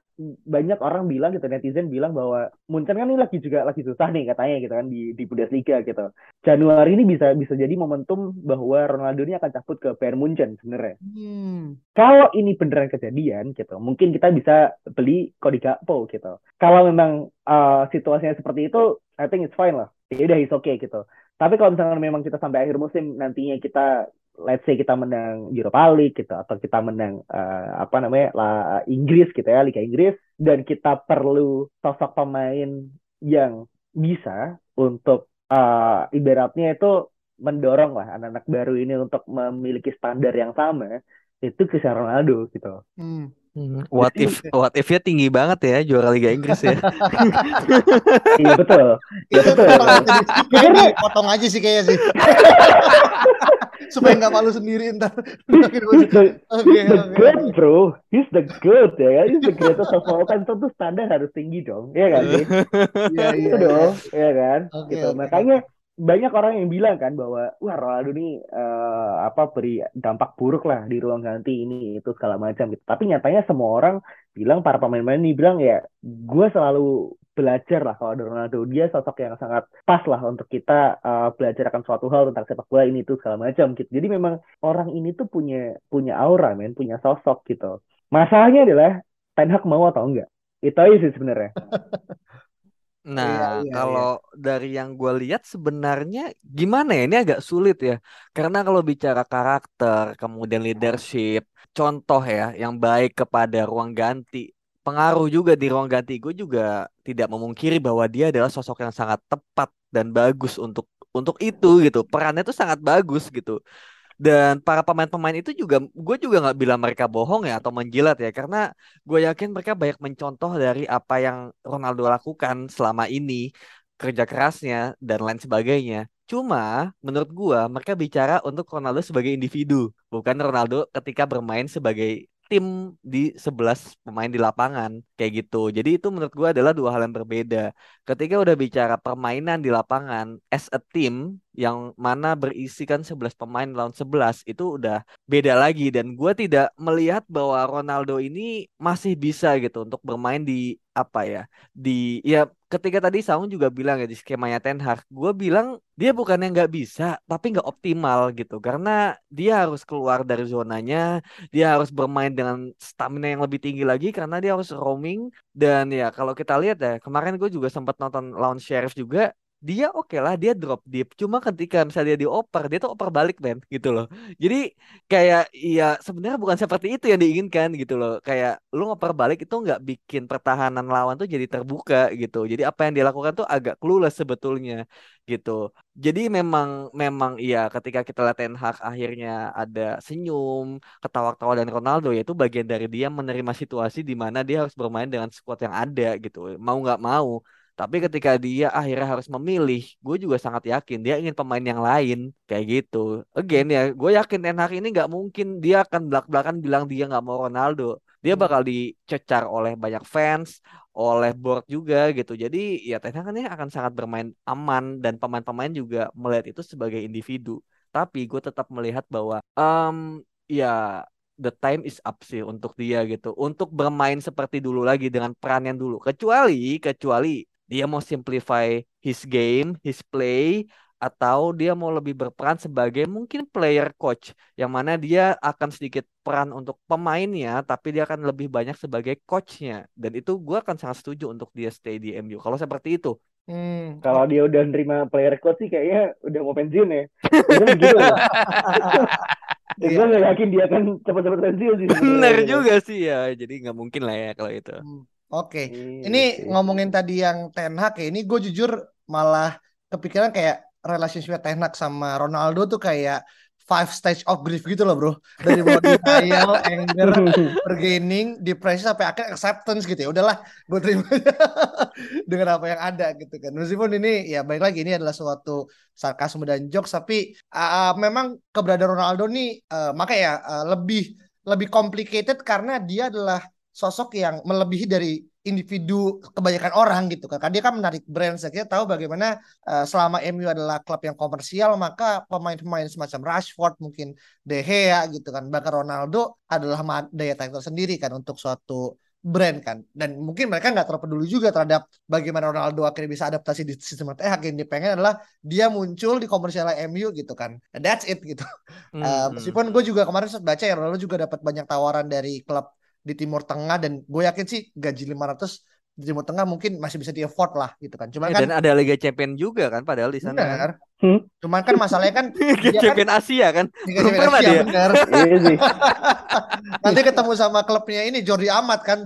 banyak orang bilang gitu netizen bilang bahwa Munchen kan ini lagi juga lagi susah nih katanya gitu kan di di Bundesliga gitu. Januari ini bisa bisa jadi momentum bahwa Ronaldo ini akan cabut ke Bayern Munchen sebenarnya. Hmm. Kalau ini beneran kejadian gitu, mungkin kita bisa beli Cody Gakpo gitu. Kalau memang uh, situasinya seperti itu, I think it's fine lah. Ya udah it's okay gitu. Tapi kalau misalnya memang kita sampai akhir musim nantinya kita let's say kita menang Europa League gitu atau kita menang uh, apa namanya la Inggris gitu ya Liga Inggris dan kita perlu sosok pemain yang bisa untuk uh, ibaratnya itu mendorong lah anak-anak baru ini untuk memiliki standar yang sama itu Cristiano Ronaldo gitu. Hmm. Hmm. What if what if-nya tinggi banget ya juara Liga Inggris ya. [LAUGHS] iya betul. Iya betul. Kayaknya potong aja sih kayaknya sih. [LAUGHS] Supaya nggak malu sendiri ntar. He's the, okay, the okay. good bro. He's the good ya. He's the greatest of all time. Tentu standar harus tinggi dong. Iya kan? Iya iya. Itu dong. Iya kan? Okay, gitu. Okay. Makanya banyak orang yang bilang kan bahwa wah Ronaldo ini uh, apa beri dampak buruk lah di ruang ganti ini itu segala macam gitu. Tapi nyatanya semua orang bilang para pemain-pemain ini bilang ya gue selalu belajar lah kalau ada Ronaldo dia sosok yang sangat pas lah untuk kita uh, belajar akan suatu hal tentang sepak bola ini itu segala macam gitu. Jadi memang orang ini tuh punya punya aura men, punya sosok gitu. Masalahnya adalah Ten Hag mau atau enggak. Itu aja sih sebenarnya. [LAUGHS] Nah, iya, iya, kalau iya. dari yang gue lihat sebenarnya gimana ya? Ini agak sulit ya. Karena kalau bicara karakter, kemudian leadership, contoh ya yang baik kepada ruang ganti, pengaruh juga di ruang ganti. Gue juga tidak memungkiri bahwa dia adalah sosok yang sangat tepat dan bagus untuk untuk itu gitu. Perannya tuh sangat bagus gitu. Dan para pemain-pemain itu juga, gue juga nggak bilang mereka bohong ya atau menjilat ya, karena gue yakin mereka banyak mencontoh dari apa yang Ronaldo lakukan selama ini, kerja kerasnya dan lain sebagainya. Cuma menurut gue mereka bicara untuk Ronaldo sebagai individu, bukan Ronaldo ketika bermain sebagai tim di 11 pemain di lapangan kayak gitu. Jadi itu menurut gue adalah dua hal yang berbeda. Ketika udah bicara permainan di lapangan as a team yang mana berisikan 11 pemain lawan 11 itu udah beda lagi. Dan gue tidak melihat bahwa Ronaldo ini masih bisa gitu untuk bermain di apa ya di ya ketika tadi Saung juga bilang ya di skemanya Ten Hag gue bilang dia bukan yang nggak bisa tapi nggak optimal gitu. Karena dia harus keluar dari zonanya dia harus bermain dengan stamina yang lebih tinggi lagi karena dia harus roaming dan ya kalau kita lihat ya kemarin gue juga sempat nonton lawan Sheriff juga dia oke okay lah dia drop deep. Cuma ketika misalnya dia dioper dia tuh oper balik men gitu loh. Jadi kayak ya sebenarnya bukan seperti itu yang diinginkan gitu loh. Kayak lu ngoper balik itu nggak bikin pertahanan lawan tuh jadi terbuka gitu. Jadi apa yang dia lakukan tuh agak clueless sebetulnya gitu. Jadi memang memang iya ketika kita lihat Ten Hag akhirnya ada senyum ketawa-ketawa dan Ronaldo ya itu bagian dari dia menerima situasi di mana dia harus bermain dengan squad yang ada gitu. Mau nggak mau tapi ketika dia akhirnya harus memilih, gue juga sangat yakin dia ingin pemain yang lain kayak gitu. Again ya, gue yakin Ten Hag ini nggak mungkin dia akan belak-belakan bilang dia nggak mau Ronaldo. Dia hmm. bakal dicecar oleh banyak fans, oleh board juga gitu. Jadi ya Ten Hag ini akan sangat bermain aman dan pemain-pemain juga melihat itu sebagai individu. Tapi gue tetap melihat bahwa um, ya the time is up sih untuk dia gitu untuk bermain seperti dulu lagi dengan peran yang dulu kecuali kecuali dia mau simplify his game, his play, atau dia mau lebih berperan sebagai mungkin player coach yang mana dia akan sedikit peran untuk pemainnya tapi dia akan lebih banyak sebagai coachnya. Dan itu gue akan sangat setuju untuk dia stay di MU kalau seperti itu. Hmm. kalau dia udah nerima player coach sih kayaknya udah mau pensiun ya. Gitu [LAUGHS] gue gak yakin dia akan cepat-cepat pensiun sih bener juga sih ya. Jadi nggak mungkin lah ya kalau itu. Hmm. Oke, okay. ini ngomongin tadi yang Ten Hag ya, ini gue jujur malah kepikiran kayak relationship Ten Hag sama Ronaldo tuh kayak five stage of grief gitu loh bro. Dari mulai [LAUGHS] denial, anger, bargaining, depresi sampai akhir acceptance gitu ya. Udahlah gue terima [LAUGHS] dengan apa yang ada gitu kan. Meskipun ini ya baik lagi ini adalah suatu sarkasme dan jokes tapi uh, memang keberadaan Ronaldo nih uh, makanya uh, lebih lebih complicated karena dia adalah sosok yang melebihi dari individu kebanyakan orang gitu kan. Dia kan menarik brand. Saya tahu bagaimana uh, selama MU adalah klub yang komersial maka pemain-pemain semacam Rashford mungkin De Gea gitu kan. Bahkan Ronaldo adalah daya tarik tersendiri kan untuk suatu brand kan dan mungkin mereka nggak terlalu peduli juga terhadap bagaimana Ronaldo akhirnya bisa adaptasi di sistem TH yang dia pengen adalah dia muncul di komersial MU gitu kan that's it gitu hmm. uh, meskipun gue juga kemarin sempat baca ya Ronaldo juga dapat banyak tawaran dari klub di Timur Tengah dan gue yakin sih gaji 500 di Timur Tengah mungkin masih bisa di afford lah gitu kan. Cuman ya, kan dan ada Liga Champion juga kan padahal di sana. Benar. Kan? Hmm? Cuman kan masalahnya kan [LAUGHS] Liga kan Champion kan, Asia kan. [LAUGHS] Liga Champion Asia dia. benar. [LAUGHS] Iya. Nanti ketemu sama klubnya ini Jordi Amat kan.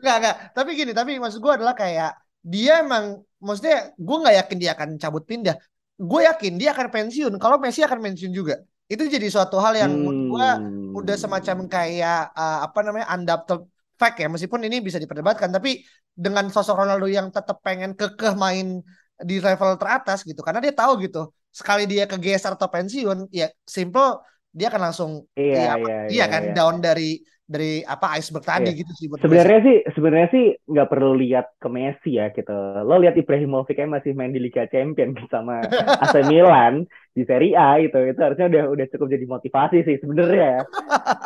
Enggak, enggak. Tapi gini, tapi maksud gue adalah kayak dia emang maksudnya gue nggak yakin dia akan cabut pindah. Gue yakin dia akan pensiun. Kalau Messi akan pensiun juga itu jadi suatu hal yang hmm. gue udah semacam kayak uh, apa namanya undoubted fact ya meskipun ini bisa diperdebatkan tapi dengan sosok Ronaldo yang tetap pengen kekeh main di level teratas gitu karena dia tahu gitu sekali dia kegeser atau pensiun ya simple dia akan langsung iya, ya, iya, iya, iya kan iya. down dari dari apa iceberg tadi yeah. gitu sih sebenarnya sih sebenarnya sih nggak perlu lihat ke Messi ya gitu. Lo lihat Ibrahimovic kan masih main di Liga Champion [LAUGHS] sama AC Milan di Serie A gitu. Itu harusnya udah udah cukup jadi motivasi sih sebenarnya.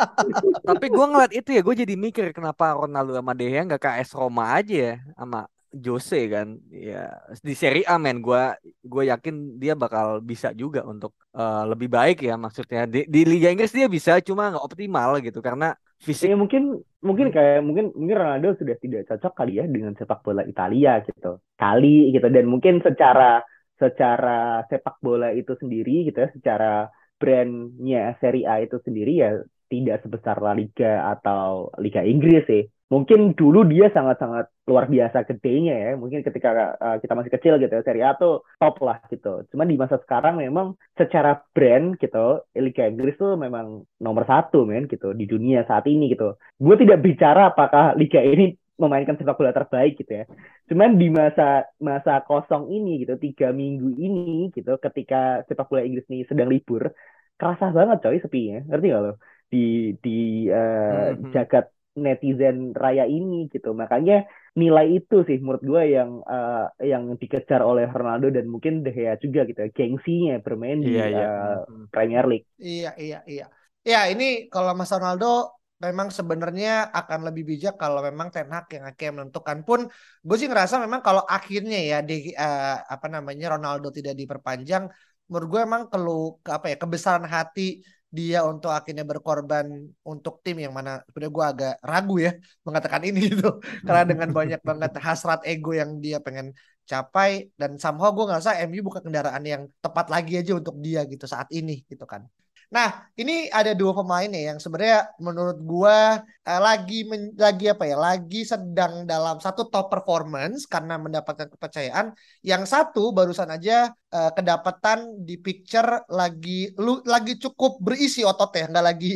[LAUGHS] Tapi gue ngeliat itu ya gue jadi mikir kenapa Ronaldo sama De Gea nggak ke AS Roma aja ya sama Jose kan. Ya di Serie A men. Gue gue yakin dia bakal bisa juga untuk uh, lebih baik ya maksudnya. Di, di Liga Inggris dia bisa cuma nggak optimal gitu. Karena fisik. Ya mungkin mungkin hmm. kayak mungkin mungkin Ronaldo sudah tidak cocok kali ya dengan sepak bola Italia gitu. Kali gitu dan mungkin secara secara sepak bola itu sendiri gitu ya, secara brandnya Serie A itu sendiri ya tidak sebesar La Liga atau Liga Inggris sih mungkin dulu dia sangat-sangat luar biasa gedenya ya. Mungkin ketika uh, kita masih kecil gitu ya, Serie A tuh top lah gitu. Cuman di masa sekarang memang secara brand gitu, Liga Inggris tuh memang nomor satu men gitu di dunia saat ini gitu. Gue tidak bicara apakah Liga ini memainkan sepak bola terbaik gitu ya. Cuman di masa masa kosong ini gitu, tiga minggu ini gitu, ketika sepak bola Inggris ini sedang libur, kerasa banget coy sepinya, ngerti gak lo? Di di uh, mm -hmm. jagat netizen raya ini gitu. Makanya nilai itu sih menurut gue yang uh, yang dikejar oleh Ronaldo dan mungkin De Gea juga gitu ya gengsinya bermain di Iya, iya. uh. Premier League. Iya, iya, iya. Ya, ini kalau Mas Ronaldo memang sebenarnya akan lebih bijak kalau memang Ten Hag yang akhirnya menentukan pun gue sih ngerasa memang kalau akhirnya ya di eh, apa namanya Ronaldo tidak diperpanjang menurut gue emang kelu ke apa ya kebesaran hati dia untuk akhirnya berkorban untuk tim yang mana sebenarnya gue agak ragu ya [LAUGHS] mengatakan ini gitu. [LAUGHS] Karena dengan banyak banget hasrat ego yang dia pengen capai dan somehow gue ngerasa MU bukan kendaraan yang tepat lagi aja untuk dia gitu saat ini gitu kan Nah, ini ada dua pemain ya yang sebenarnya menurut gua eh, lagi men- lagi apa ya? Lagi sedang dalam satu top performance karena mendapatkan kepercayaan. Yang satu barusan aja eh, kedapatan di picture lagi lu lagi cukup berisi ototnya, nggak lagi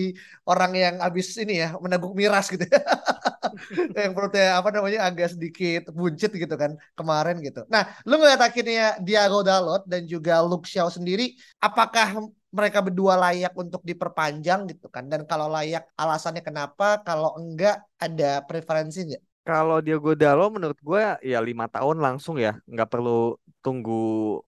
orang yang habis ini ya meneguk miras gitu. [LAUGHS] yang perutnya apa namanya agak sedikit buncit gitu kan kemarin gitu. Nah, lu ngeliat akhirnya Diago Dalot dan juga Luke Shaw sendiri, apakah mereka berdua layak untuk diperpanjang gitu kan? Dan kalau layak alasannya kenapa? Kalau enggak ada preferensi nggak? Kalau Diogo Dalot menurut gue ya lima tahun langsung ya, nggak perlu tunggu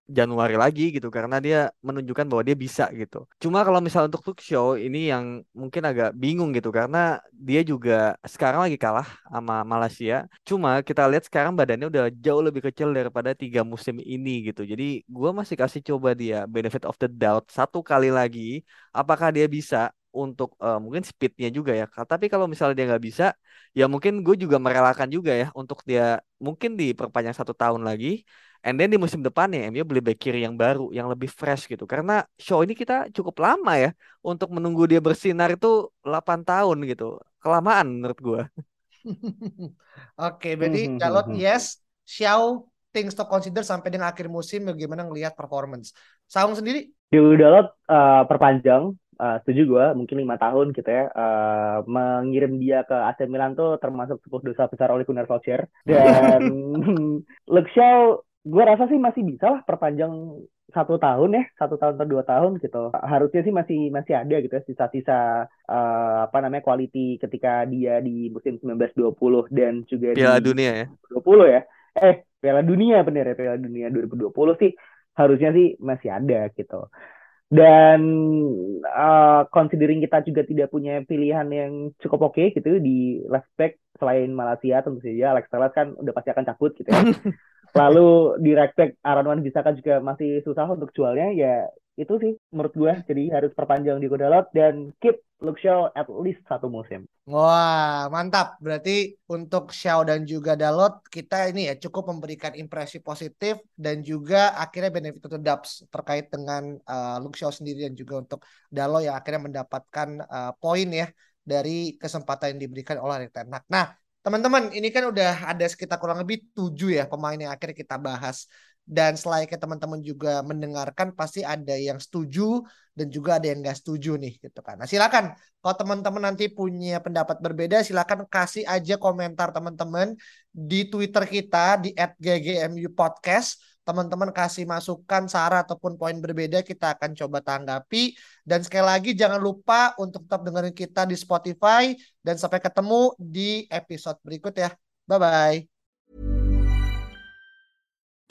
Januari lagi gitu karena dia menunjukkan bahwa dia bisa gitu. Cuma kalau misal untuk Luke Shaw ini yang mungkin agak bingung gitu karena dia juga sekarang lagi kalah sama Malaysia. Cuma kita lihat sekarang badannya udah jauh lebih kecil daripada tiga musim ini gitu. Jadi gua masih kasih coba dia benefit of the doubt satu kali lagi. Apakah dia bisa untuk eh, mungkin speednya juga ya. Tapi kalau misalnya dia nggak bisa, ya mungkin gue juga merelakan juga ya untuk dia mungkin diperpanjang satu tahun lagi. And then di musim depan ya MU beli back kiri yang baru, yang lebih fresh gitu. Karena show ini kita cukup lama ya untuk menunggu dia bersinar itu 8 tahun gitu. Kelamaan menurut gua. [LAUGHS] Oke, berarti Hmm, hmm, hmm, hmm. yes, Xiao things to consider sampai dengan akhir musim bagaimana ngelihat performance. Saung sendiri? Diogo Dalot uh, perpanjang, uh, setuju gue, mungkin lima tahun gitu ya. Uh, mengirim dia ke AC Milan tuh termasuk sebuah dosa besar oleh Gunnar Solskjaer. Dan [LAUGHS] Luke Shaw, gue rasa sih masih bisa lah perpanjang satu tahun ya, satu tahun atau dua tahun gitu. Harusnya sih masih masih ada gitu ya sisa-sisa uh, apa namanya quality ketika dia di musim 1920 dan juga Piala di dunia ya. 20 ya. Eh, Piala Dunia bener ya, Piala Dunia 2020 sih harusnya sih masih ada gitu. Dan uh, considering kita juga tidak punya pilihan yang cukup oke gitu di left back selain Malaysia tentu saja Alex Telles kan udah pasti akan cabut gitu ya. [LAUGHS] Lalu di right back Aaron Wan Bisaka juga masih susah untuk jualnya ya itu sih menurut gue jadi harus perpanjang di Dalot dan keep Luke Shaw at least satu musim. Wah, mantap. Berarti untuk Xiao dan juga Dalot kita ini ya cukup memberikan impresi positif dan juga akhirnya benefit the doubts terkait dengan uh, Luke Shaw sendiri dan juga untuk Dalot yang akhirnya mendapatkan uh, poin ya dari kesempatan yang diberikan oleh Erik Ten Hag. Nah, teman-teman, ini kan udah ada sekitar kurang lebih tujuh ya pemain yang akhirnya kita bahas. Dan selayaknya teman-teman juga mendengarkan pasti ada yang setuju dan juga ada yang nggak setuju nih gitu kan. Nah silakan kalau teman-teman nanti punya pendapat berbeda silakan kasih aja komentar teman-teman di Twitter kita di @ggmu podcast. Teman-teman kasih masukan, saran ataupun poin berbeda kita akan coba tanggapi. Dan sekali lagi jangan lupa untuk tetap dengerin kita di Spotify dan sampai ketemu di episode berikut ya. Bye bye.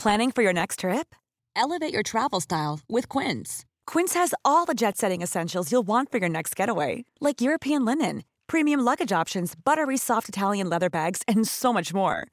Planning for your next trip? Elevate your travel style with Quince. Quince has all the jet setting essentials you'll want for your next getaway, like European linen, premium luggage options, buttery soft Italian leather bags, and so much more.